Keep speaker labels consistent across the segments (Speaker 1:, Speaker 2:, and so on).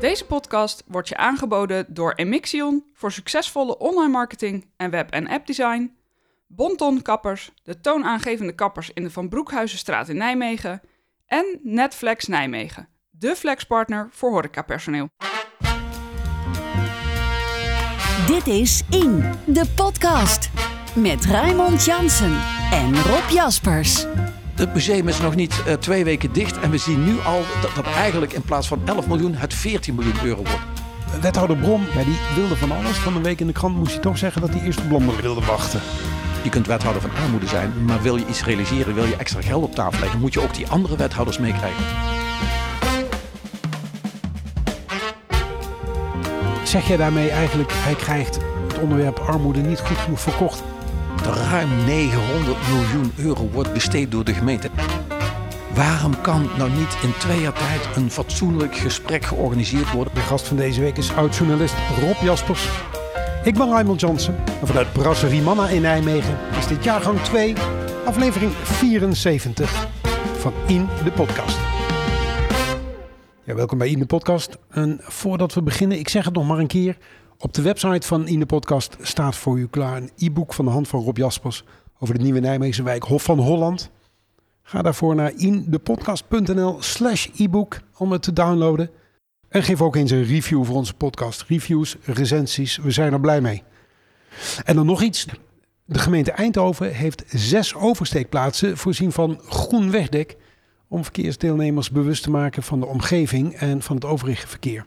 Speaker 1: Deze podcast wordt je aangeboden door Emixion voor succesvolle online marketing en web- en appdesign, Bonton Kappers, de toonaangevende kappers in de Van Broekhuizenstraat in Nijmegen en Netflex Nijmegen, de flexpartner voor horecapersoneel.
Speaker 2: Dit is In, de podcast. Met Raymond Jansen en Rob Jaspers.
Speaker 3: Het museum is nog niet uh, twee weken dicht en we zien nu al dat, dat, eigenlijk in plaats van 11 miljoen het 14 miljoen euro wordt.
Speaker 4: Wethouder Brom, ja, die wilde van alles. Van een week in de krant moest hij toch zeggen dat hij eerst op Londen wilde wachten.
Speaker 3: Je kunt wethouder van armoede zijn, maar wil je iets realiseren, wil je extra geld op tafel leggen, moet je ook die andere wethouders meekrijgen.
Speaker 4: Zeg jij daarmee eigenlijk, hij krijgt het onderwerp armoede niet goed genoeg verkocht?
Speaker 3: Ruim 900 miljoen euro wordt besteed door de gemeente. Waarom kan nou niet in twee jaar tijd een fatsoenlijk gesprek georganiseerd worden?
Speaker 4: De gast van deze week is oud-journalist Rob Jaspers. Ik ben Raymond Jansen en vanuit Brasserie Manna in Nijmegen is dit jaargang 2, aflevering 74 van In de Podcast. Ja, welkom bij In de Podcast. En voordat we beginnen, ik zeg het nog maar een keer. Op de website van In de Podcast staat voor u klaar een e-book van de hand van Rob Jaspers over de nieuwe Nijmeegse wijk Hof van Holland. Ga daarvoor naar indepodcast.nl slash e-book om het te downloaden. En geef ook eens een review voor onze podcast. Reviews, recensies, we zijn er blij mee. En dan nog iets. De gemeente Eindhoven heeft zes oversteekplaatsen voorzien van groen wegdek... om verkeersdeelnemers bewust te maken van de omgeving en van het overige verkeer.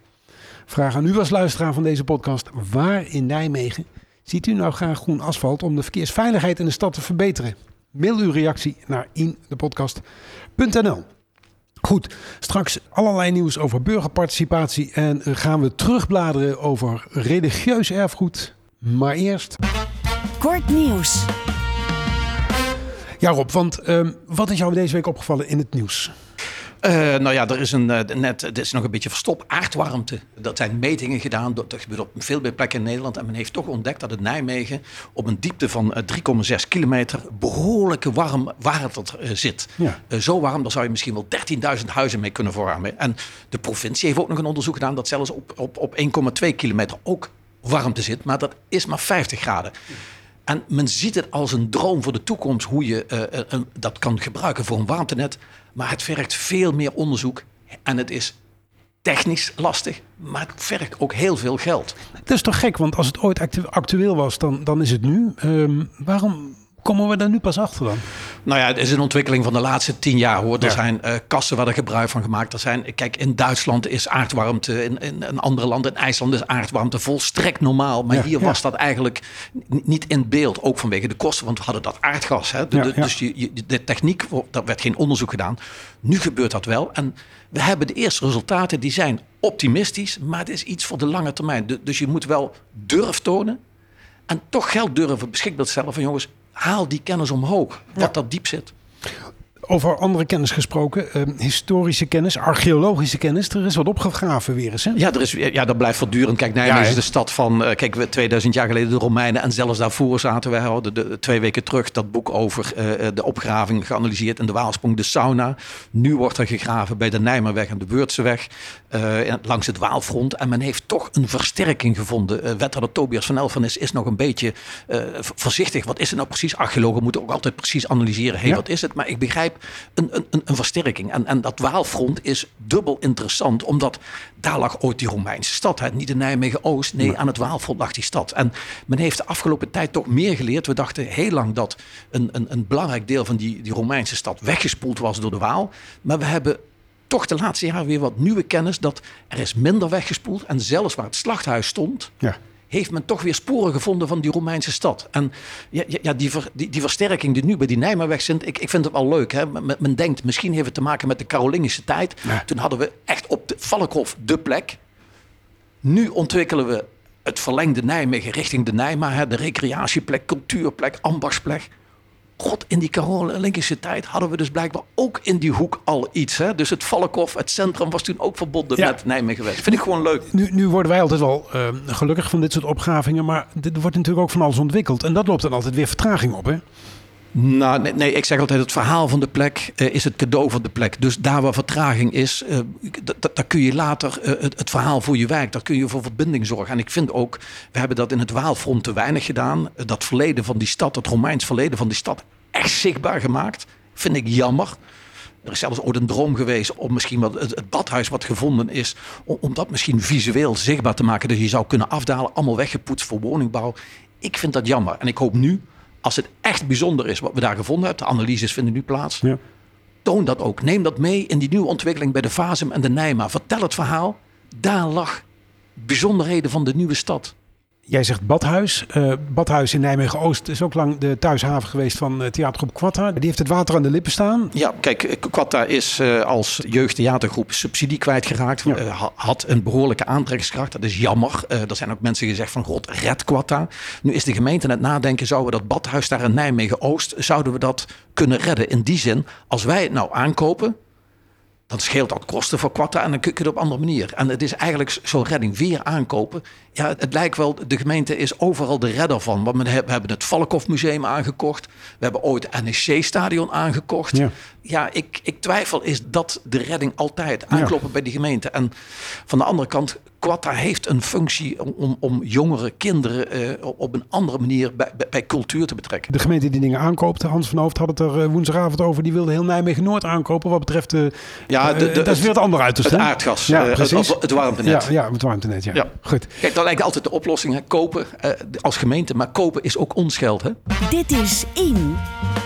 Speaker 4: Vraag aan u als luisteraar van deze podcast. Waar in Nijmegen ziet u nou graag groen asfalt om de verkeersveiligheid in de stad te verbeteren? Mail uw reactie naar indepodcast.nl. Goed, straks allerlei nieuws over burgerparticipatie en gaan we terugbladeren over religieus erfgoed. Maar eerst.
Speaker 2: Kort nieuws.
Speaker 4: Ja, Rob, want um, wat is jou deze week opgevallen in het nieuws?
Speaker 3: Uh, nou ja, er is, een, uh, net, het is nog een beetje verstopt. Aardwarmte. Dat zijn metingen gedaan. Dat gebeurt op veel meer plekken in Nederland. En men heeft toch ontdekt dat het Nijmegen op een diepte van uh, 3,6 kilometer behoorlijke warm water zit. Ja. zo warm, daar zou je misschien wel 13.000 huizen mee kunnen verwarmen. En de provincie heeft ook nog een onderzoek gedaan dat zelfs op, op, op 1,2 kilometer ook warmte zit. Maar dat is maar 50 graden. En men ziet het als een droom voor de toekomst hoe je uh, uh, dat kan gebruiken voor een warmtenet. Maar het vergt veel meer onderzoek en het is technisch lastig, maar het vergt ook heel veel geld.
Speaker 4: Dat is toch gek, want als het ooit actueel was, dan, dan is het nu. Um, waarom komen we daar nu pas achter dan?
Speaker 3: Nou ja, het is een ontwikkeling van de laatste tien jaar hoor. Er ja. zijn uh, kassen waar er gebruik van gemaakt. Er zijn, kijk, in Duitsland is aardwarmte, in, in, in andere landen, in IJsland is aardwarmte volstrekt normaal. Maar ja, hier ja. was dat eigenlijk niet in beeld. Ook vanwege de kosten, want we hadden dat aardgas. Hè. De, de, dus je, je, de techniek, daar werd geen onderzoek gedaan. Nu gebeurt dat wel. En we hebben de eerste resultaten, die zijn optimistisch. Maar het is iets voor de lange termijn. De, dus je moet wel durf tonen. En toch geld durven beschikbaar te stellen van jongens, haal die kennis omhoog, wat ja. dat diep zit.
Speaker 4: Over andere kennis gesproken, uh, historische kennis, archeologische kennis. Er is wat opgegraven weer eens. Hè?
Speaker 3: Ja, er is, ja, dat blijft voortdurend. Kijk, Nijmegen ja, is de stad van, uh, kijk, 2000 jaar geleden de Romeinen. En zelfs daarvoor zaten we, hadden de, twee weken terug dat boek over uh, de opgraving geanalyseerd. in de Waalsprong, de sauna. Nu wordt er gegraven bij de Nijmerweg en de Beurtseweg. langs het Waalfront. En men heeft toch een versterking gevonden. wethouder Tobias van Elfernis is nog een beetje voorzichtig. Wat is het nou precies? Archeologen moeten ook altijd precies analyseren. Hé, hey, ja. wat is het? Maar ik begrijp een, een, een versterking. En, en dat Waalfront is dubbel interessant, omdat daar lag ooit die Romeinse stad. Hè? Niet in Nijmegen-Oost, nee, aan het Waalfront lag die stad. En men heeft de afgelopen tijd toch meer geleerd. We dachten heel lang dat een, een, een belangrijk deel van die, die Romeinse stad weggespoeld was door de Waal. Maar we hebben toch de laatste jaren weer wat nieuwe kennis dat er is minder weggespoeld. En zelfs waar het slachthuis stond, ja heeft men toch weer sporen gevonden van die Romeinse stad. En ja, ja die, ver, die, die, versterking die nu bij die Nijmerweg zit, ik, ik vind het wel leuk. Hè? Men, men, denkt, misschien heeft het te maken met de Carolingische tijd. Ja. Toen hadden we echt op de Valkhof de plek. Nu ontwikkelen we het verlengde Nijmegen richting de Nijma. De recreatieplek, cultuurplek, ambachtsplek. God, in die Carolingische tijd hadden we dus blijkbaar ook in die hoek al iets. Hè? Dus het Valkhof, het centrum, was toen ook verbonden ja. met Nijmegen geweest. Vind ik gewoon leuk.
Speaker 4: Nu, nu worden wij altijd wel uh, gelukkig van dit soort opgravingen. Maar er wordt natuurlijk ook van alles ontwikkeld. En dat loopt dan altijd weer vertraging op, hè?
Speaker 3: Nou, nee, nee, ik zeg altijd: het verhaal van de plek uh, is het cadeau van de plek. Dus daar waar vertraging is, uh, daar kun je later uh, het, verhaal voor je wijk, daar kun je voor verbinding zorgen. En ik vind ook, we hebben dat in het Waalfront te weinig gedaan. dat verleden van die stad, het Romeins verleden van die stad, echt zichtbaar gemaakt. Vind ik jammer. Er is zelfs ooit een droom geweest om misschien wat het, badhuis wat gevonden is, om, om, dat misschien visueel zichtbaar te maken. Dat je zou kunnen afdalen, allemaal weggepoetst voor woningbouw. Ik vind dat jammer. En ik hoop nu als het echt bijzonder is wat we daar gevonden hebben, de analyses vinden nu plaats. Ja. Toon dat ook. Neem dat mee in die nieuwe ontwikkeling bij de Fasum en de Nijma. Vertel het verhaal. Daar lag bijzonderheden van de nieuwe stad.
Speaker 4: Jij zegt Badhuis. Uh, Badhuis in Nijmegen-Oost is ook lang de thuishaven geweest van uh, theatergroep Quatta. Die heeft het water aan de lippen staan.
Speaker 3: Ja, kijk, eh, Quatta is uh, als jeugdtheatergroep subsidie kwijtgeraakt. Ja. had een behoorlijke aantrekkingskracht. Dat is jammer. er zijn ook mensen gezegd van, god, red Quatta. Nu is de gemeente aan het nadenken, zouden we dat Badhuis daar in Nijmegen-Oost, zouden we dat kunnen redden? In die zin, als wij het nou aankopen, dan scheelt dat kosten voor Quatta en dan kun je het op een andere manier. En het is eigenlijk zo'n redding weer aankopen. Ja, het lijkt wel, de gemeente is overal de redder van. Want we hebben het Valkhof Museum aangekocht. We hebben ooit het NEC-stadion aangekocht. Ja, ja ik, ik twijfel, is dat de redding altijd? Aankloppen bij die gemeente. En van de andere kant Quatta heeft een functie om, om jongere kinderen uh, op een andere manier bij, bij, cultuur te betrekken.
Speaker 4: De gemeente die dingen aankoopt, Hans van Hoofd had het er uh, woensdagavond over, die wilde heel Nijmegen Noord aankopen. Wat betreft de. Ja, de, de, dat is weer het andere uit.
Speaker 3: Het aardgas, ja, uh, precies. Het, het warmtenet.
Speaker 4: Ja, ja, het warmtenet, ja. ja. Goed.
Speaker 3: Kijk, dat lijkt altijd de oplossing. Hè. Kopen als gemeente, maar kopen is ook onscheld. Hè?
Speaker 2: Dit is In,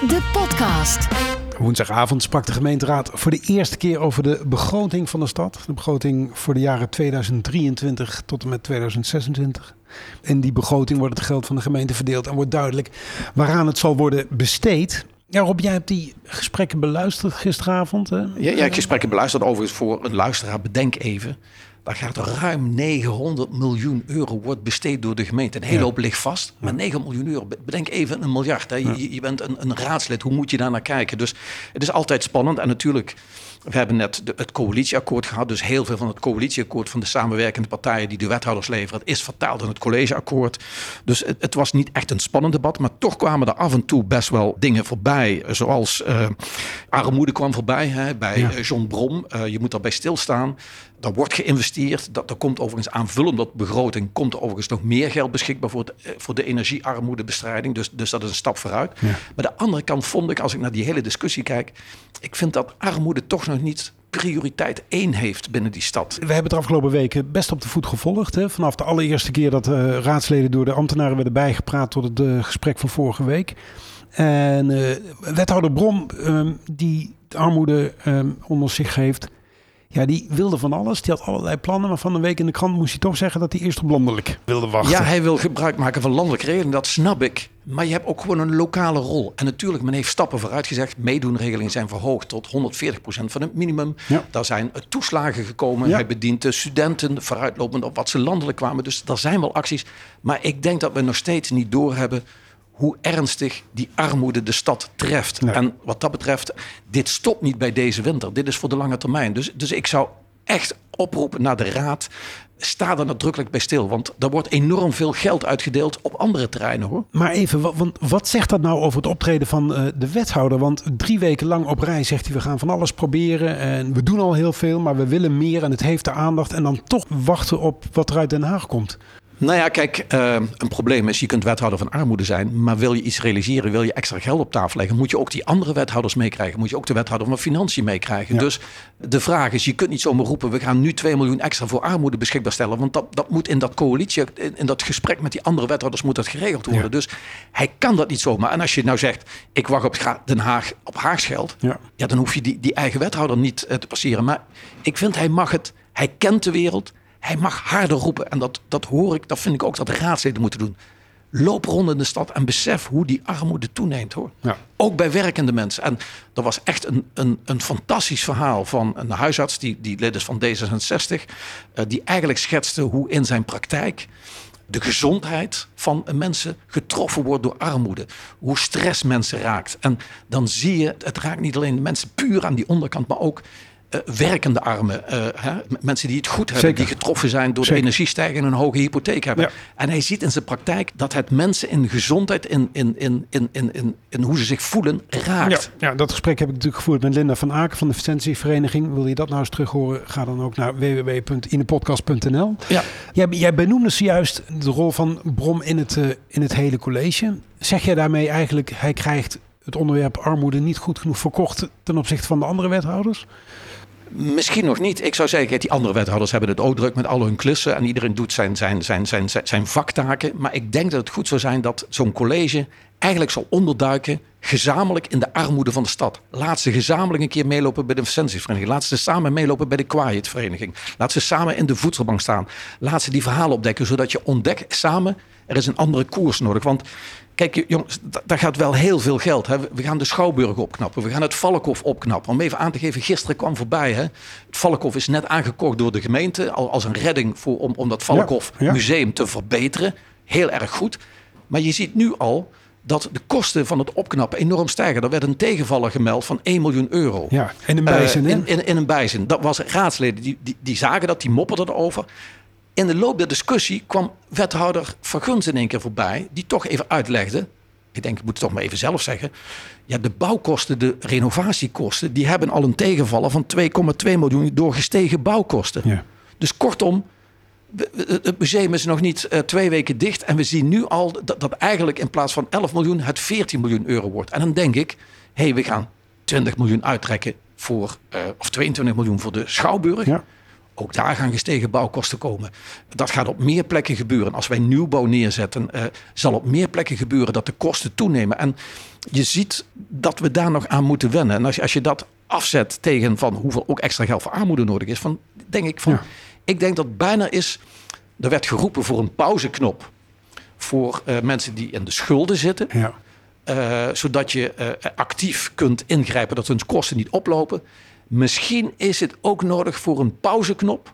Speaker 2: de podcast.
Speaker 4: Woensdagavond sprak de gemeenteraad voor de eerste keer over de begroting van de stad. De begroting voor de jaren 2023 tot en met 2026. In die begroting wordt het geld van de gemeente verdeeld en wordt duidelijk waaraan het zal worden besteed. Ja, Rob, jij hebt die gesprekken beluisterd gisteravond. Hè? Ja,
Speaker 3: ja, ik gesprekken beluisterd. Overigens voor een luisteraar, bedenk even. Daar gaat er ruim 900 miljoen euro wordt besteed door de gemeente. Een hele hoop ligt vast, maar 9 miljoen euro. Bedenk even een miljard. Hè. Je, je, bent een, een raadslid, hoe moet je daar naar kijken? Dus het is altijd spannend. En natuurlijk, we hebben net de, het coalitieakkoord gehad. Dus heel veel van het coalitieakkoord van de samenwerkende partijen die de wethouders leveren, is vertaald in het collegeakkoord. Dus het, het, was niet echt een spannend debat, maar toch kwamen er af en toe best wel dingen voorbij. Zoals uh, armoede kwam voorbij hè, bij ja. John Brom. Uh, je moet daarbij stilstaan. Er wordt geïnvesteerd. Dat, er komt overigens aanvullend op begroting. Komt er overigens nog meer geld beschikbaar voor de, eh, voor de energiearmoedebestrijding. Dus, dus dat is een stap vooruit. Maar de andere kant vond ik, als ik naar die hele discussie kijk. Ik vind dat armoede toch nog niet prioriteit één heeft binnen die stad.
Speaker 4: We hebben het de afgelopen weken best op de voet gevolgd. Hè? Vanaf de allereerste keer dat uh, raadsleden door de ambtenaren werden bijgepraat tot het uh, gesprek van vorige week. En uh, wethouder Brom, um, die armoede um, onder zich heeft, ja, die wilde van alles. Die had allerlei plannen. Maar van een week in de krant moest hij toch zeggen dat hij eerst op landelijk wilde wachten.
Speaker 3: Ja, hij wil gebruik maken van landelijke regeling. Dat snap ik. Maar je hebt ook gewoon een lokale rol. En natuurlijk, men heeft stappen vooruit gezegd. Meedoenregelingen zijn verhoogd tot 140% van het minimum. Ja. Daar zijn toeslagen gekomen. Hij bedient de studenten vooruitlopend op wat ze landelijk kwamen. Dus er zijn wel acties. Maar ik denk dat we nog steeds niet doorhebben hoe ernstig die armoede de stad treft. En wat dat betreft, dit stopt niet bij deze winter. Dit is voor de lange termijn. Dus, dus ik zou echt oproepen naar de raad. Sta er nadrukkelijk bij stil. Want er wordt enorm veel geld uitgedeeld op andere terreinen hoor.
Speaker 4: Maar even, want wat zegt dat nou over het optreden van uh, de wethouder? Want drie weken lang op rij zegt hij: we gaan van alles proberen. En we doen al heel veel, maar we willen meer. En het heeft de aandacht. En dan toch wachten op wat er uit Den Haag komt.
Speaker 3: Nou ja, kijk, uh, een probleem is, je kunt wethouder van armoede zijn, maar wil je iets realiseren, wil je extra geld op tafel leggen, moet je ook die andere wethouders meekrijgen, moet je ook de wethouder van Financiën meekrijgen. Dus de vraag is, je kunt niet zomaar roepen, we gaan nu 2 miljoen extra voor armoede beschikbaar stellen, want dat, dat moet in dat coalitie, in, dat gesprek met die andere wethouders moet dat geregeld worden. Dus hij kan dat niet zomaar. En als je nou zegt, ik wacht op Den Haag op Haags geld, ja. ja dan hoef je die, die eigen wethouder niet uh, te passeren. Maar ik vind, hij mag het, hij kent de wereld, hij mag harder roepen. En dat, dat hoor ik, dat vind ik ook dat de raadsleden moeten doen. Loop rond in de stad en besef hoe die armoede toeneemt hoor. Ja. Ook bij werkende mensen. En er was echt een, een, een fantastisch verhaal van een huisarts, die, die lid is van D66, uh, die eigenlijk schetste hoe in zijn praktijk de gezondheid van mensen getroffen wordt door armoede. Hoe stress mensen raakt. En dan zie je, het raakt niet alleen de mensen puur aan die onderkant, maar ook werkende armen. Hè? Mensen die het goed hebben, die getroffen zijn door de energiestijging en een hoge hypotheek hebben. En hij ziet in zijn praktijk dat het mensen in gezondheid, in, in, in, in, in, in, hoe ze zich voelen, raakt.
Speaker 4: Ja, ja, dat gesprek heb ik natuurlijk gevoerd met Linda van Aken van de Vicentievereniging. Wil je dat nou eens terug horen? Ga dan ook naar www.inepodcast.nl. Ja. Jij, jij benoemde zojuist de rol van Brom in het, in het hele college. Zeg jij daarmee eigenlijk, hij krijgt het onderwerp armoede niet goed genoeg verkocht ten opzichte van de andere wethouders?
Speaker 3: Misschien nog niet. Ik zou zeggen, die andere wethouders hebben het ook druk met al hun klussen. En iedereen doet zijn, zijn, zijn, zijn, zijn vaktaken. Maar ik denk dat het goed zou zijn dat zo'n college eigenlijk zal onderduiken gezamenlijk in de armoede van de stad. Laat ze gezamenlijk een keer meelopen bij de Vicentievereniging. Laat ze samen meelopen bij de Quiet Vereniging. Laat ze samen in de voedselbank staan. Laat ze die verhalen opdekken, zodat je ontdekt samen, er is een andere koers nodig. Want Kijk, jongens, daar gaat wel heel veel geld. Hè. We gaan de Schouwburg opknappen. We gaan het Valkhof opknappen. Om even aan te geven, gisteren kwam voorbij. Hè. Het Valkhof is net aangekocht door de gemeente. Als een redding voor, om, om dat Valkhof museum te verbeteren. Heel erg goed. Maar je ziet nu al dat de kosten van het opknappen enorm stijgen. Er werd een tegenvaller gemeld van 1 miljoen euro.
Speaker 4: Ja, in een bijzin. Uh,
Speaker 3: in, in, in, een bijzin. Dat was raadsleden die, die, die zagen dat, die mopperden erover. In de loop der discussie kwam wethouder Verguns in één keer voorbij, die toch even uitlegde. Ik denk, ik moet het toch maar even zelf zeggen. Ja, de bouwkosten, de renovatiekosten, die hebben al een tegenvallen van 2,2 miljoen door gestegen bouwkosten. Ja. Dus kortom, het museum is nog niet uh, twee weken dicht. En we zien nu al dat, dat eigenlijk in plaats van 11 miljoen het 14 miljoen euro wordt. En dan denk ik, hé, hey, we gaan 20 miljoen uittrekken voor, uh, of 22 miljoen voor de Schouwburg. Ja. Ook daar gaan gestegen bouwkosten komen. Dat gaat op meer plekken gebeuren. Als wij nieuwbouw neerzetten, uh, zal op meer plekken gebeuren dat de kosten toenemen. En je ziet dat we daar nog aan moeten wennen. En als je, als je dat afzet tegen van hoeveel ook extra geld voor armoede nodig is, van, denk ik van, ik denk dat bijna is, er werd geroepen voor een pauzeknop voor uh, mensen die in de schulden zitten. Ja. Uh, zodat je actief kunt ingrijpen dat hun kosten niet oplopen. Misschien is het ook nodig voor een pauzeknop.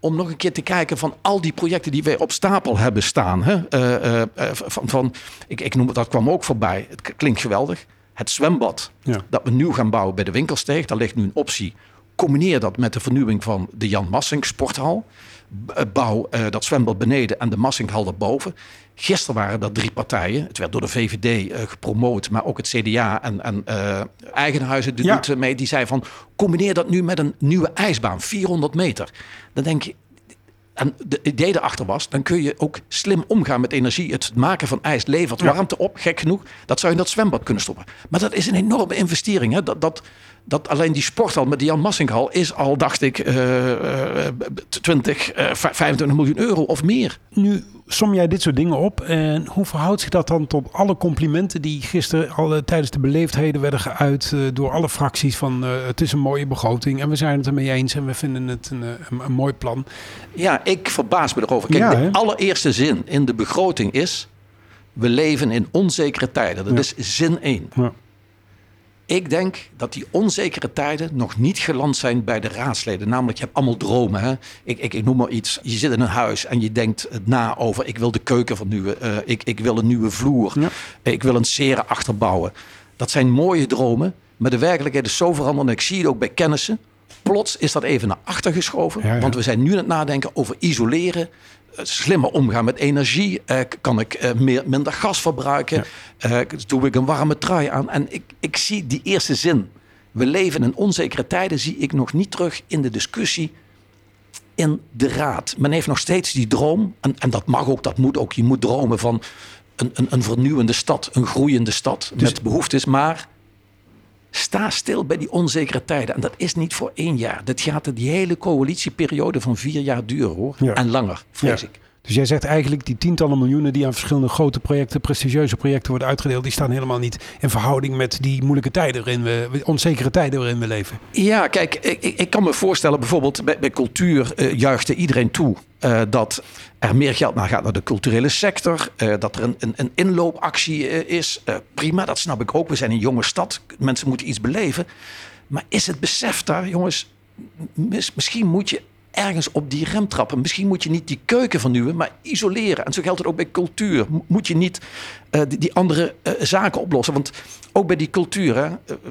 Speaker 3: Om nog een keer te kijken van al die projecten die wij op stapel hebben staan. Hè? Uh, uh, van, van, ik, ik noem het, dat kwam ook voorbij. Het klinkt geweldig. Het zwembad ja. dat we nu gaan bouwen bij de Winkelsteeg. Daar ligt nu een optie. Combineer dat met de vernieuwing van de Jan Massing sporthal. Bouw uh, dat zwembad beneden en de Massinghal erboven. Gisteren waren dat drie partijen. Het werd door de VVD uh, eh, gepromoot, maar ook het CDA en, en uh, Eigenhuizen ja. doet mee. Die zei van, combineer dat nu met een nieuwe ijsbaan, 400 meter. Dan denk je, en de idee erachter was, dan kun je ook slim omgaan met energie. Het maken van ijs levert warmte op, gek genoeg. Dat zou je in dat zwembad kunnen stoppen. Maar dat is een enorme investering. Hè? Dat, dat, dat alleen die sporthal met die Jan Massinghal is al, dacht ik, uh, 20, uh, 25 miljoen euro of meer.
Speaker 4: Nu som jij dit soort dingen op. En hoe verhoudt zich dat dan tot alle complimenten die gisteren al tijdens de beleefdheden werden geuit uh, door alle fracties van uh, het is een mooie begroting en we zijn het ermee eens en we vinden het een, een, een mooi plan.
Speaker 3: Ja, ik verbaas me erover. Kijk, ja, de allereerste zin in de begroting is we leven in onzekere tijden. Dat ja. is zin 1. Ja. Ik denk dat die onzekere tijden nog niet geland zijn bij de raadsleden. Namelijk, je hebt allemaal dromen. Hè? Ik, ik, ik noem maar iets. Je zit in een huis en je denkt na over... ik wil de keuken vernieuwen. Uh, ik, ik wil een nieuwe vloer. Ja. Ik wil een seren achterbouwen. Dat zijn mooie dromen. Maar de werkelijkheid is zo veranderd. En ik zie het ook bij kennissen. Plots is dat even naar achter geschoven. Ja, ja. Want we zijn nu aan het nadenken over isoleren slimmer omgaan met energie? Uh, kan ik uh, meer, minder gas verbruiken? Ja. Uh, doe ik een warme trui aan? En ik, ik zie die eerste zin. We leven in onzekere tijden, zie ik nog niet terug in de discussie in de raad. Men heeft nog steeds die droom, en, en dat mag ook, dat moet ook. Je moet dromen van een, een, een vernieuwende stad, een groeiende stad dus, met behoeftes. Maar sta stil bij die onzekere tijden. En dat is niet voor één jaar. Dat gaat die hele coalitieperiode van vier jaar duren hoor. Ja. En langer, vrees ja. ik.
Speaker 4: Dus jij zegt eigenlijk die tientallen miljoenen die aan verschillende grote projecten, prestigieuze projecten worden uitgedeeld, die staan helemaal niet in verhouding met die moeilijke tijden waarin we, onzekere tijden waarin we leven.
Speaker 3: Ja, kijk, ik, ik kan me voorstellen, bijvoorbeeld bij, bij cultuur uh, juichte iedereen toe uh, dat er meer geld naar gaat naar de culturele sector. Uh, dat er een, een, een inloopactie is. prima, dat snap ik ook. We zijn een jonge stad. Mensen moeten iets beleven. Maar is het besef daar, jongens? Mis, misschien moet je ergens op die rem trappen. Misschien moet je niet die keuken vernieuwen, maar isoleren. En zo geldt het ook bij cultuur. Moet je niet uh, die, die, andere uh, zaken oplossen. Want ook bij die cultuur, hè,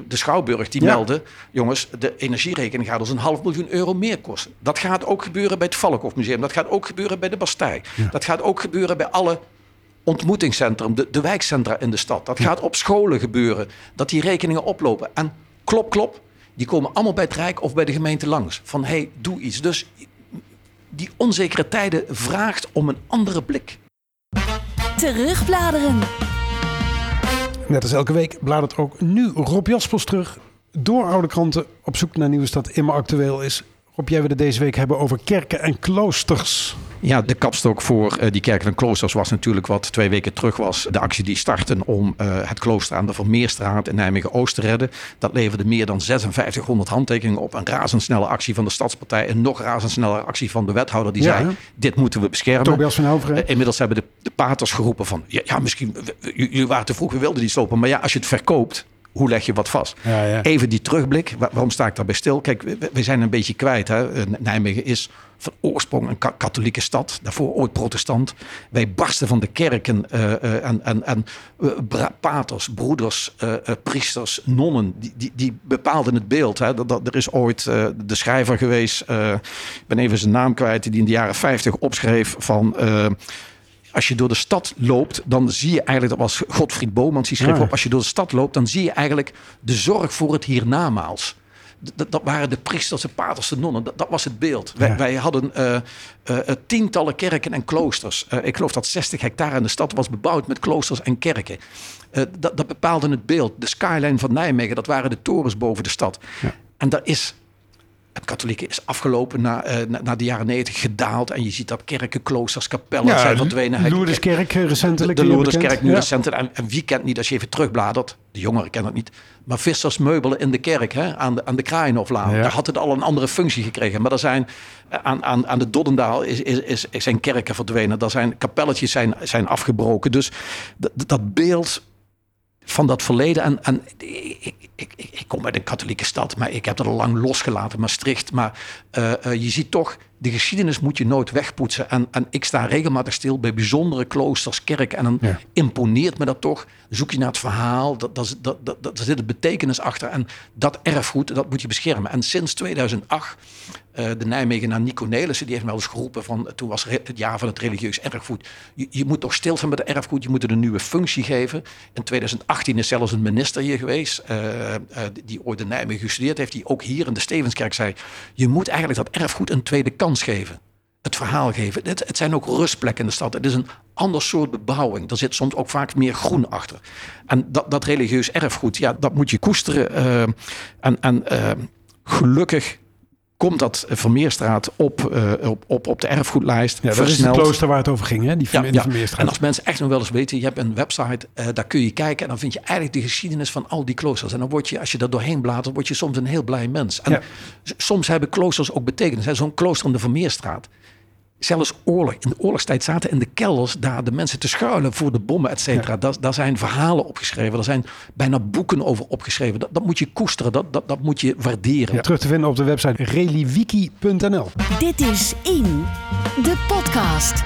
Speaker 3: de Schouwburg, die ja. meldde... jongens, de energierekening gaat ons een half miljoen euro meer kosten. Dat gaat ook gebeuren bij het Valkhof Dat gaat ook gebeuren bij de Bastei. Ja. Dat gaat ook gebeuren bij alle ontmoetingscentrum, de, de wijkcentra in de stad. Dat gaat op scholen gebeuren, dat die rekeningen oplopen. En klop, klop, die komen allemaal bij het Rijk of bij de gemeente langs. Van, hé, hey, doe iets. Dus die onzekere tijden vraagt om een andere blik.
Speaker 2: Terugbladeren.
Speaker 4: Net als elke week bladert ook nu Rob Jaspers terug door oude kranten op zoek naar nieuws dat immer actueel is. Rob, jij wilde deze week hebben over kerken en kloosters.
Speaker 3: Ja, de kapstok voor uh, die kerken en kloosters was natuurlijk wat twee weken terug was. De actie die starten om uh, het klooster aan de Vermeerstraat in Nijmegen-Oost te redden. Dat leverde meer dan 5600 handtekeningen op. Een razendsnelle actie van de Stadspartij. Een nog razendsnelle actie van de wethouder die ja, zei, dit moeten we beschermen.
Speaker 4: Tobias van.
Speaker 3: Uh, inmiddels hebben de, de paters geroepen van, ja, ja misschien, jullie waren te vroeg, we wilden die slopen. Maar ja, als je het verkoopt, hoe leg je wat vast? Ja, ja. Even die terugblik. waarom sta ik daarbij stil? Kijk, we, zijn een beetje kwijt. Hè? Nijmegen is van oorsprong een katholieke stad. Daarvoor ooit protestant. Wij barsten van de kerken uh, uh, en, en, en uh, paters, broeders, priesters, nonnen. Die, die, die bepaalden het beeld. Hè? Dat, dat, er is ooit de schrijver geweest. ik ben even zijn naam kwijt. Die in de jaren 50 opschreef van als je door de stad loopt, dan zie je eigenlijk, dat was Godfried Bomans, die schreef op, als je door de stad loopt, dan zie je eigenlijk de zorg voor het hiernamaals. Dat, dat waren de priesters, de paters, de nonnen. Dat, dat was het beeld. Wij, wij hadden uh, uh, tientallen kerken en kloosters. Uh, ik geloof dat 60 hectare in de stad was bebouwd met kloosters en kerken. dat, dat bepaalde het beeld. De skyline van Nijmegen, dat waren de torens boven de stad. Ja. En daar is het katholieke is afgelopen na, uh, na, na, de jaren negentig gedaald. En je ziet dat kerken, kloosters, kapellen ja, zijn verdwenen.
Speaker 4: De Lourdeskerk recentelijk.
Speaker 3: De, de Lourdeskerk nu ja. recentelijk. En, en, wie kent niet, als je even terugbladert, de jongeren kennen het niet. Maar vissersmeubelen in de kerk, hè, aan de, aan de Kraaienhoflaan. Ja. Daar had het al een andere functie gekregen. Maar er zijn aan, aan, aan de Doddendaal is, is, is, zijn kerken verdwenen. Daar zijn kapelletjes zijn, zijn afgebroken. Dus dat beeld van dat verleden. En, en ik, ik, ik, kom uit een katholieke stad, maar ik heb dat al lang losgelaten, Maastricht. Maar uh, uh, je ziet toch, de geschiedenis moet je nooit wegpoetsen. En, en ik sta regelmatig stil bij bijzondere kloosters, kerken. En dan ja. imponeert me dat toch. Zoek je naar het verhaal, dat, dat, dat, dat, daar zit een betekenis achter. En dat erfgoed, dat moet je beschermen. En sinds 2008, uh, de Nijmegenaar Nico Nelissen, die heeft wel eens geroepen van... toen was het jaar van het religieus erfgoed. Je, je moet toch stil zijn met het erfgoed, je moet het een nieuwe functie geven. In 2018 is zelfs een minister hier geweest, uh, uh, die ooit in Nijmegen gestudeerd heeft... die ook hier in de Stevenskerk zei... je moet eigenlijk dat erfgoed een tweede kans geven het verhaal geven. Het, het, zijn ook rustplekken in de stad. Het is een ander soort bebouwing. Er zit soms ook vaak meer groen achter. En dat, dat religieus erfgoed, ja, dat moet je koesteren. Uh, en uh, gelukkig komt dat Vermeerstraat op, uh, op, op, op de erfgoedlijst.
Speaker 4: Ja, dat is het klooster waar het over ging, hè? Die, ja, ja. Vermeerstraat.
Speaker 3: En als mensen echt nog wel eens weten, je hebt een website, uh, daar kun je kijken en dan vind je eigenlijk de geschiedenis van al die kloosters. En dan word je, als je daar doorheen bladert, word je soms een heel blij mens. En ja. soms hebben kloosters ook betekenis. Zo'n klooster in de Vermeerstraat zelfs oorlog. In de oorlogstijd zaten in de kelders daar de mensen te schuilen voor de bommen, et cetera. Ja. Daar, daar, zijn verhalen opgeschreven. Er zijn bijna boeken over opgeschreven. Dat, dat moet je koesteren. Dat, dat, dat moet je waarderen.
Speaker 4: Ja, terug te vinden op de website reliwiki.nl.
Speaker 2: Dit is In, de podcast.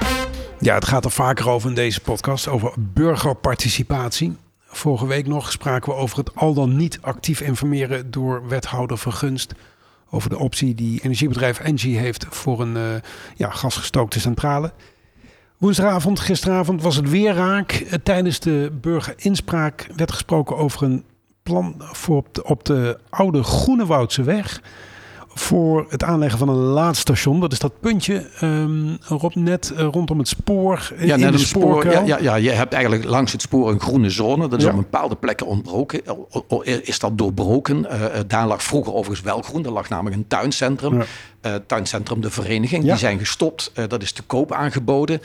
Speaker 4: Ja, het gaat er vaker over in deze podcast. Over burgerparticipatie. Vorige week nog spraken we over het al dan niet actief informeren door wethouder vergunst over de optie die energiebedrijf Engie heeft voor een uh, ja, gasgestookte centrale. Woensdagavond, gisteravond, was het weer raak. Uh, tijdens de burgerinspraak werd gesproken over een plan voor op de, op de oude Groenewoudse weg voor het aanleggen van een laadstation. Dat is dat puntje um, Rob, net uh, rondom het spoor.
Speaker 3: Ja, net een spoor. Ja, ja, ja, je hebt eigenlijk langs het spoor een groene zone. Dat is ja. op bepaalde plekken ontbroken. Is dat doorbroken? Uh, daar lag vroeger overigens wel groen. Er lag namelijk een tuincentrum. Ja. Uh, tuincentrum De Vereniging. Die zijn gestopt. dat is te koop aangeboden.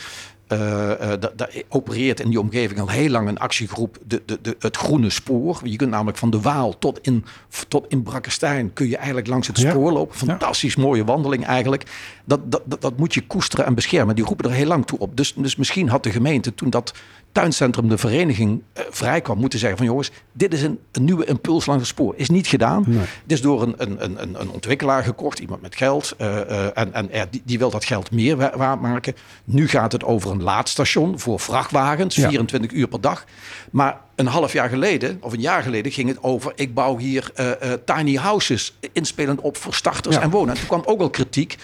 Speaker 3: Uh, uh, daar opereert in die omgeving al heel lang een actiegroep, de, de, de, het groene spoor. Je kunt namelijk van de Waal tot in, tot in Brakkestein kun je eigenlijk langs het spoor ja. lopen. Fantastisch ja. mooie wandeling eigenlijk. Dat, dat, dat, dat, moet je koesteren en beschermen. Die roepen er heel lang toe op. Dus, dus misschien had de gemeente toen dat tuincentrum, de vereniging, uh, vrij kwam, moeten zeggen van jongens, dit is een, een nieuwe impuls langs het spoor. Is niet gedaan. Nee. Het is door een, een, een, een ontwikkelaar gekocht, iemand met geld. Uh, uh, en en die, die wil dat geld meer waard maken. Nu gaat het over een laadstation voor vrachtwagens, ja. 24 uur per dag. Maar een half jaar geleden, of een jaar geleden, ging het over: ik bouw hier tiny houses, inspelend op voor starters ja. en wonen. En toen kwam ook al kritiek.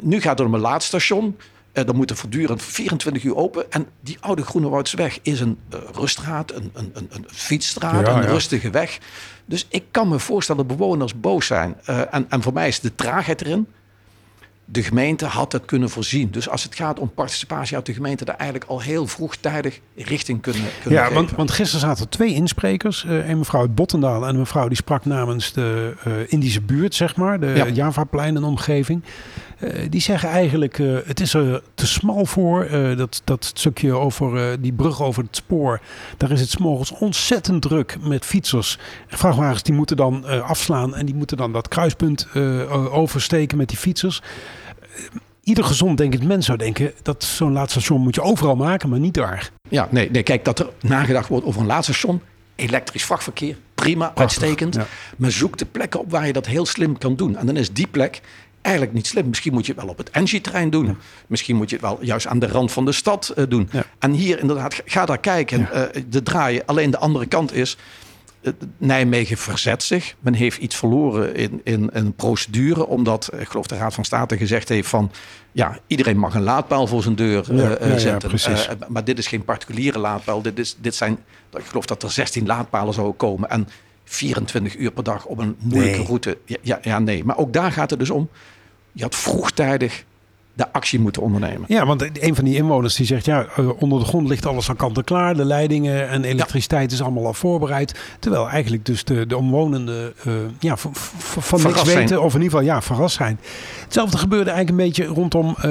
Speaker 3: Nu gaat het om een laadstation. Uh, dan moet er voortdurend 24 uur open. En die oude Groenewoudsweg is een uh, ruststraat, een, een, een, een fietsstraat, ja, een ja. rustige weg. Dus ik kan me voorstellen dat bewoners boos zijn. Uh, en, en voor mij is de traagheid erin. De gemeente had het kunnen voorzien. Dus als het gaat om participatie uit de gemeente, daar eigenlijk al heel vroegtijdig richting kunnen, kunnen
Speaker 4: ja. Want, want gisteren zaten er twee insprekers. Uh, een mevrouw uit Bottendaal en een mevrouw die sprak namens de Indische buurt, zeg maar. De ja. Javaplein en omgeving. Uh, die zeggen eigenlijk, uh, het is er te smal voor. Uh, dat, dat stukje over die brug over het spoor. Daar is het s'morgens ontzettend druk met fietsers. Vrachtwagens die moeten dan afslaan en die moeten dan dat kruispunt oversteken met die fietsers. Ieder gezond denkend mens zou denken dat zo'n laadstation moet je overal maken, maar niet daar.
Speaker 3: Ja, nee, nee, kijk, dat er nagedacht wordt over een laadstation. Elektrisch vrachtverkeer, prima, Prachtig, uitstekend. Ja. Maar zoek de plekken op waar je dat heel slim kan doen. En dan is die plek eigenlijk niet slim. Misschien moet je het wel op het Engie-terrein doen. Ja. Misschien moet je het wel juist aan de rand van de stad uh, doen. Ja. En hier inderdaad, ga daar kijken. Ja. Uh, de draaien. Alleen de andere kant is... Uh, Nijmegen verzet zich. Men heeft iets verloren in, in een procedure. Omdat, ik geloof de Raad van State gezegd heeft van... Ja, iedereen mag een laadpaal voor zijn deur zetten. maar dit is geen particuliere laadpaal. Dit, is, dit zijn, ik geloof dat er 16 laadpalen zouden komen. En 24 uur per dag op een moeilijke nee. route. Ja, ja, nee. Maar ook daar gaat het dus om je had vroegtijdig de actie moeten ondernemen.
Speaker 4: Ja, want een van die inwoners die zegt... ja, onder de grond ligt alles al kant en klaar. De leidingen en elektriciteit ja. is allemaal al voorbereid. Terwijl eigenlijk dus de, de omwonenden uh, ja, van niks weten... Zijn. of in ieder geval ja, verrast zijn. Hetzelfde gebeurde eigenlijk een beetje rondom uh,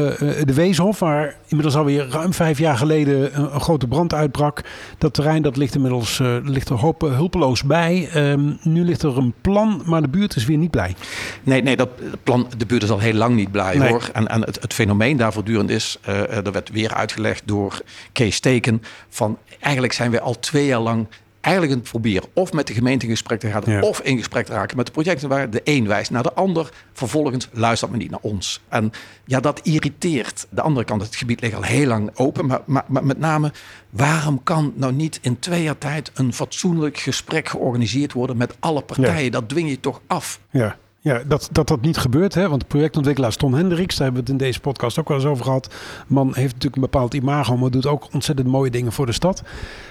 Speaker 4: de Weeshof... waar inmiddels alweer ruim vijf jaar geleden een, een grote brand uitbrak. Dat terrein dat ligt inmiddels uh, ligt er hoop, hulpeloos bij. Um, nu ligt er een plan, maar de buurt is weer niet blij.
Speaker 3: Nee, nee dat plan, de buurt is al heel lang niet blij nee. hoor. En, en het, het fenomeen daar voortdurend is, uh, er werd weer uitgelegd door Kees Teken, van eigenlijk zijn we al twee jaar lang eigenlijk het proberen of met de gemeente in gesprek te gaan ja. of in gesprek te raken met de projecten waar de een wijst naar de ander. Vervolgens luistert men niet naar ons. En ja, dat irriteert. De andere kant, het gebied ligt al heel lang open, maar, maar, maar met name waarom kan nou niet in twee jaar tijd een fatsoenlijk gesprek georganiseerd worden met alle partijen? Ja. Dat dwing je toch af.
Speaker 4: Ja. Ja, dat, dat dat niet gebeurt. Hè? Want de projectontwikkelaar Tom Hendricks, daar hebben we het in deze podcast ook wel eens over gehad. Man heeft natuurlijk een bepaald imago, maar doet ook ontzettend mooie dingen voor de stad.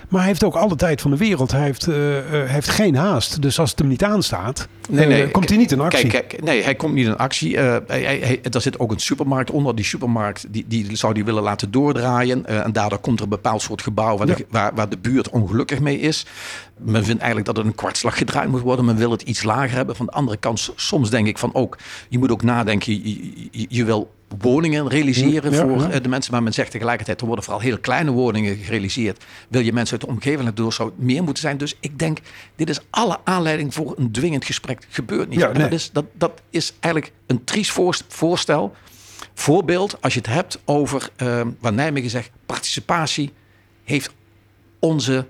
Speaker 4: Maar hij heeft ook alle tijd van de wereld. Hij heeft, uh, uh, heeft geen haast. Dus als het hem niet aanstaat, nee, nee, uh, komt hij niet in actie.
Speaker 3: Kijk, kijk, nee, hij komt niet in actie. hij, hij, er zit ook een supermarkt onder. Die supermarkt die, die zou die willen laten doordraaien. en daardoor komt er een bepaald soort gebouw waar, ja. de, waar, waar de buurt ongelukkig mee is. Men vindt eigenlijk dat het een kwartslag gedraaid moet worden. Men wil het iets lager hebben. Van de andere kant, soms denk ik van ook, je moet ook nadenken. Je, je, je wil woningen realiseren ja, voor ja. de mensen. Maar men zegt tegelijkertijd, er worden vooral heel kleine woningen gerealiseerd. Wil je mensen uit de omgeving door zou het meer moeten zijn. Dus ik denk, dit is alle aanleiding voor een dwingend gesprek. Gebeurt niet. Ja, nee. dat, is, dat, dat is eigenlijk een triest voorstel. Voorbeeld, als je het hebt over, uh, waar Nijmegen zegt, participatie heeft onze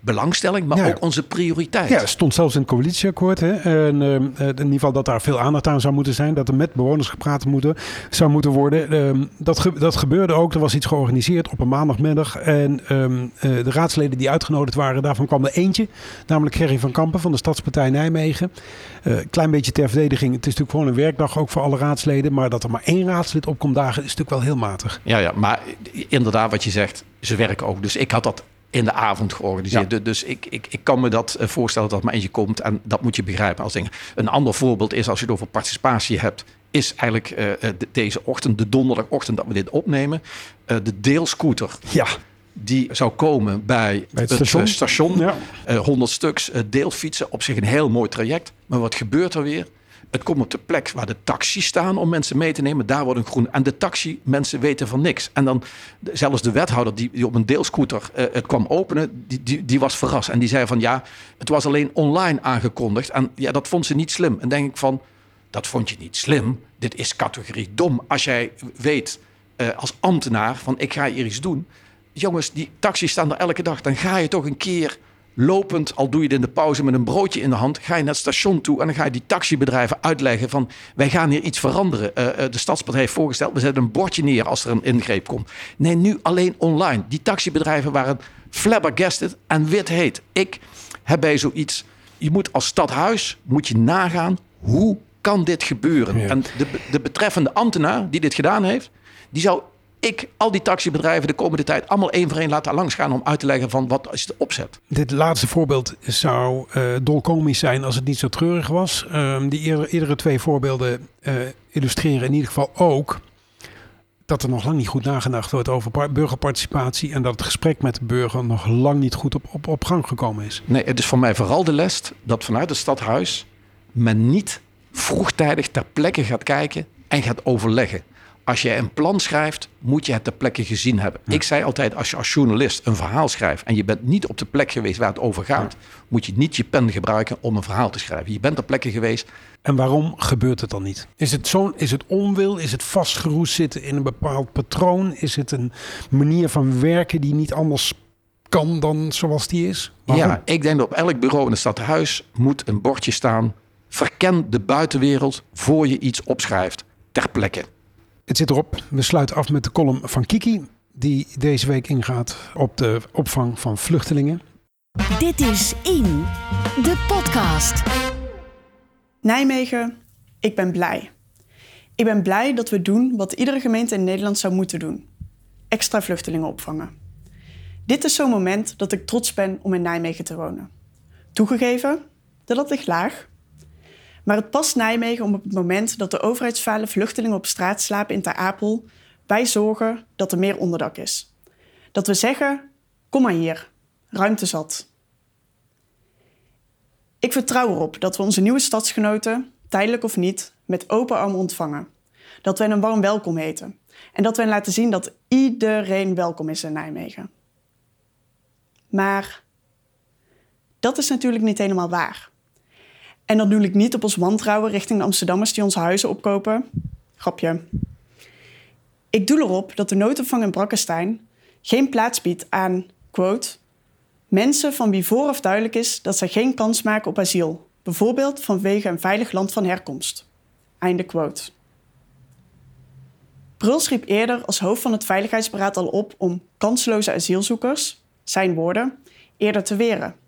Speaker 3: belangstelling, maar ja. ook onze prioriteit.
Speaker 4: Ja, stond zelfs in het coalitieakkoord. Hè? En, uh, in ieder geval dat daar veel aandacht aan zou moeten zijn. Dat er met bewoners gepraat moeten, zou moeten worden. Uh, dat, ge dat gebeurde ook. Er was iets georganiseerd op een maandagmiddag. En um, uh, de raadsleden die uitgenodigd waren, daarvan kwam er eentje. Namelijk Gerry van Kampen van de Stadspartij Nijmegen. klein beetje ter verdediging. Het is natuurlijk gewoon een werkdag ook voor alle raadsleden. Maar dat er maar één raadslid op komt dagen is natuurlijk wel heel matig.
Speaker 3: Ja, ja maar inderdaad wat je zegt, ze werken ook. Dus ik had dat in de avond georganiseerd. Ja. Dus ik, ik, ik kan me dat voorstellen dat maar eentje komt en dat moet je begrijpen als ding. Een ander voorbeeld is als je het over participatie hebt, is eigenlijk uh, de, deze ochtend, de donderdagochtend dat we dit opnemen, uh, de deelscooter.
Speaker 4: Ja.
Speaker 3: Die zou komen bij,
Speaker 4: bij het, het station.
Speaker 3: station. Ja. Uh, 100 stuks deelfietsen, op zich een heel mooi traject. Maar wat gebeurt er weer? Het komt op de plek waar de taxis staan om mensen mee te nemen. Daar wordt een groen. En de taxi, mensen weten van niks. En dan zelfs de wethouder die, die op een deelscooter uh, het kwam openen, die, die, die was verrast. En die zei van ja, het was alleen online aangekondigd. En ja, dat vond ze niet slim. En denk ik van, dat vond je niet slim. dit is categorie dom. Als jij weet uh, als ambtenaar van ik ga hier iets doen. Jongens, die taxis staan er elke dag. Dan ga je toch een keer lopend, al doe je het in de pauze met een broodje in de hand, ga je naar het station toe en dan ga je die taxibedrijven uitleggen van wij gaan hier iets veranderen. Uh, de Stadspartij heeft voorgesteld, we zetten een bordje neer als er een ingreep komt. Nee, nu alleen online. Die taxibedrijven waren flabbergasted en wit heet. Ik heb bij zoiets, je moet als stadhuis, moet je nagaan hoe kan dit gebeuren? En de, de betreffende ambtenaar die dit gedaan heeft, die zou ik al die taxibedrijven de komende tijd allemaal één voor één laten langsgaan om uit te leggen van wat is de opzet.
Speaker 4: Dit laatste voorbeeld zou uh, dolkomisch zijn als het niet zo treurig was. Um, die eerdere, eerdere twee voorbeelden uh, illustreren in ieder geval ook dat er nog lang niet goed nagedacht wordt over burgerparticipatie en dat het gesprek met de burger nog lang niet goed op, op, op gang gekomen is.
Speaker 3: Nee, het is voor mij vooral de les dat vanuit het stadhuis men niet vroegtijdig ter plekke gaat kijken en gaat overleggen. Als je een plan schrijft, moet je het ter plekke gezien hebben. Ik zei altijd, als je als journalist een verhaal schrijft en je bent niet op de plek geweest waar het over gaat, moet je niet je pen gebruiken om een verhaal te schrijven. Je bent ter plekke geweest.
Speaker 4: En waarom gebeurt het dan niet? Is het, zo'n, is het onwil? Is het vastgeroest zitten in een bepaald patroon? Is het een manier van werken die niet anders kan dan zoals die is?
Speaker 3: Ja, ik denk dat op elk bureau in het stadhuis moet een bordje staan. Verken de buitenwereld voor je iets opschrijft ter plekke.
Speaker 4: Het zit erop. We sluiten af met de column van Kiki, die deze week ingaat op de opvang van vluchtelingen.
Speaker 2: Dit is In, de podcast.
Speaker 5: Nijmegen, ik ben blij. Ik ben blij dat we doen wat iedere gemeente in Nederland zou moeten doen: extra vluchtelingen opvangen. Dit is zo'n moment dat ik trots ben om in Nijmegen te wonen. Toegegeven, dat dat ligt laag. Maar het past Nijmegen om op het moment dat de overheidsfale vluchtelingen op straat slapen in Ter Apel, wij zorgen dat er meer onderdak is. Dat we zeggen: kom maar hier, ruimte zat. Ik vertrouw erop dat we onze nieuwe stadsgenoten, tijdelijk of niet, met open armen ontvangen. Dat we hen een warm welkom heten. En dat we hen laten zien dat iedereen welkom is in Nijmegen. Maar dat is natuurlijk niet helemaal waar. En dat doe ik niet op ons wantrouwen richting de Amsterdammers die onze huizen opkopen. Grapje. Ik doe erop dat de noodopvang in Brakkestein geen plaats biedt aan, quote, mensen van wie vooraf duidelijk is dat zij geen kans maken op asiel, bijvoorbeeld vanwege een veilig land van herkomst. Einde quote. Bruls riep eerder als hoofd van het Veiligheidsberaad al op om kansloze asielzoekers, zijn woorden, eerder te weren.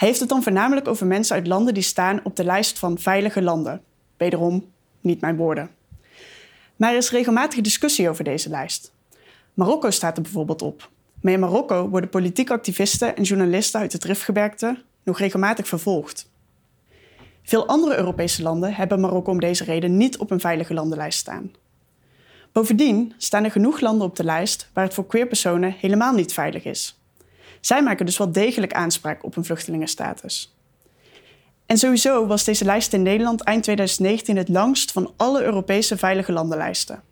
Speaker 5: Heeft het dan voornamelijk over mensen uit landen die staan op de lijst van veilige landen. Wederom, niet mijn woorden. Maar er is regelmatig discussie over deze lijst. Marokko staat er bijvoorbeeld op. Maar in Marokko worden politieke activisten en journalisten uit het Rifgebergte nog regelmatig vervolgd. Veel andere Europese landen hebben Marokko om deze reden niet op een veilige landenlijst staan. Bovendien staan er genoeg landen op de lijst waar het voor queerpersonen helemaal niet veilig is. Zij maken dus wel degelijk aanspraak op een vluchtelingenstatus. En sowieso was deze lijst in Nederland eind 2019 het langst van alle Europese veilige landenlijsten.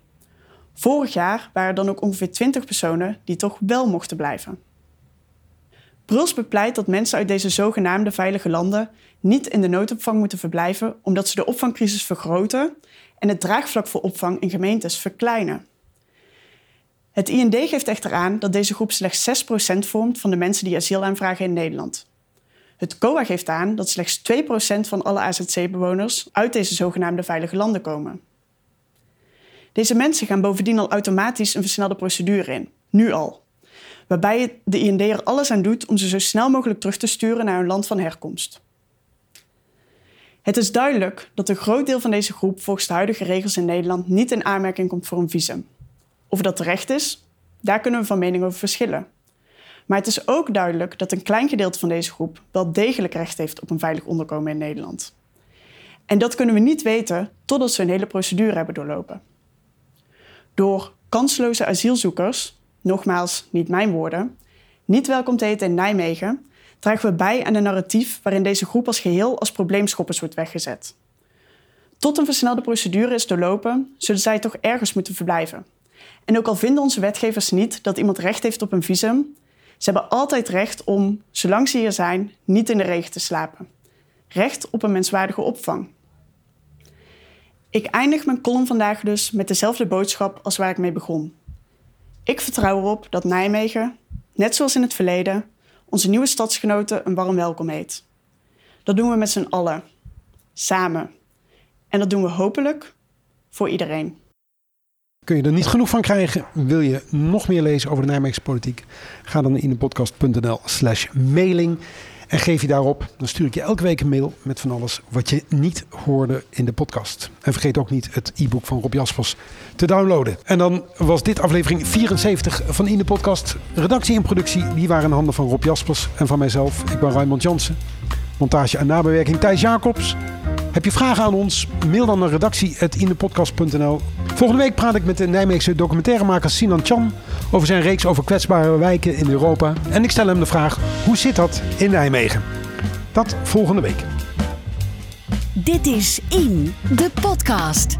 Speaker 5: Vorig jaar waren er dan ook ongeveer 20 personen die toch wel mochten blijven. Bruls bepleit dat mensen uit deze zogenaamde veilige landen niet in de noodopvang moeten verblijven omdat ze de opvangcrisis vergroten en het draagvlak voor opvang in gemeentes verkleinen. Het IND geeft echter aan dat deze groep slechts 6% vormt van de mensen die asiel aanvragen in Nederland. Het COA geeft aan dat slechts 2% van alle AZC-bewoners uit deze zogenaamde veilige landen komen. Deze mensen gaan bovendien al automatisch een versnelde procedure in, nu al, waarbij de IND er alles aan doet om ze zo snel mogelijk terug te sturen naar hun land van herkomst. Het is duidelijk dat een groot deel van deze groep volgens de huidige regels in Nederland niet in aanmerking komt voor een visum. Of dat terecht is, daar kunnen we van mening over verschillen. Maar het is ook duidelijk dat een klein gedeelte van deze groep wel degelijk recht heeft op een veilig onderkomen in Nederland. En dat kunnen we niet weten totdat ze een hele procedure hebben doorlopen. Door kansloze asielzoekers, nogmaals niet mijn woorden, niet welkom te heten in Nijmegen, dragen we bij aan een narratief waarin deze groep als geheel als probleemschoppers wordt weggezet. Tot een versnelde procedure is doorlopen, zullen zij toch ergens moeten verblijven. En ook al vinden onze wetgevers niet dat iemand recht heeft op een visum, ze hebben altijd recht om, zolang ze hier zijn, niet in de regen te slapen. Recht op een menswaardige opvang. Ik eindig mijn column vandaag dus met dezelfde boodschap als waar ik mee begon. Ik vertrouw erop dat Nijmegen, net zoals in het verleden, onze nieuwe stadsgenoten een warm welkom heet. Dat doen we met z'n allen, samen. En dat doen we hopelijk voor iedereen.
Speaker 4: Kun je er niet genoeg van krijgen? Wil je nog meer lezen over de Nijmeegse politiek? Ga dan naar inepodcast.nl slash mailing en geef je daarop. Dan stuur ik je elke week een mail met van alles wat je niet hoorde in de podcast. En vergeet ook niet het e-book van Rob Jaspers te downloaden. En dan was dit aflevering 74 van In de Podcast. Redactie en productie die waren in handen van Rob Jaspers en van mijzelf. Ik ben Raymond Jansen. Montage en nabewerking Thijs Jacobs. Heb je vragen aan ons? Mail dan naar redactie.indepodcast.nl Volgende week praat ik met de Nijmeegse documentairemaker Sinan Chan over zijn reeks over kwetsbare wijken in Europa. En ik stel hem de vraag, hoe zit dat in Nijmegen? Dat volgende week.
Speaker 2: Dit is In, de podcast.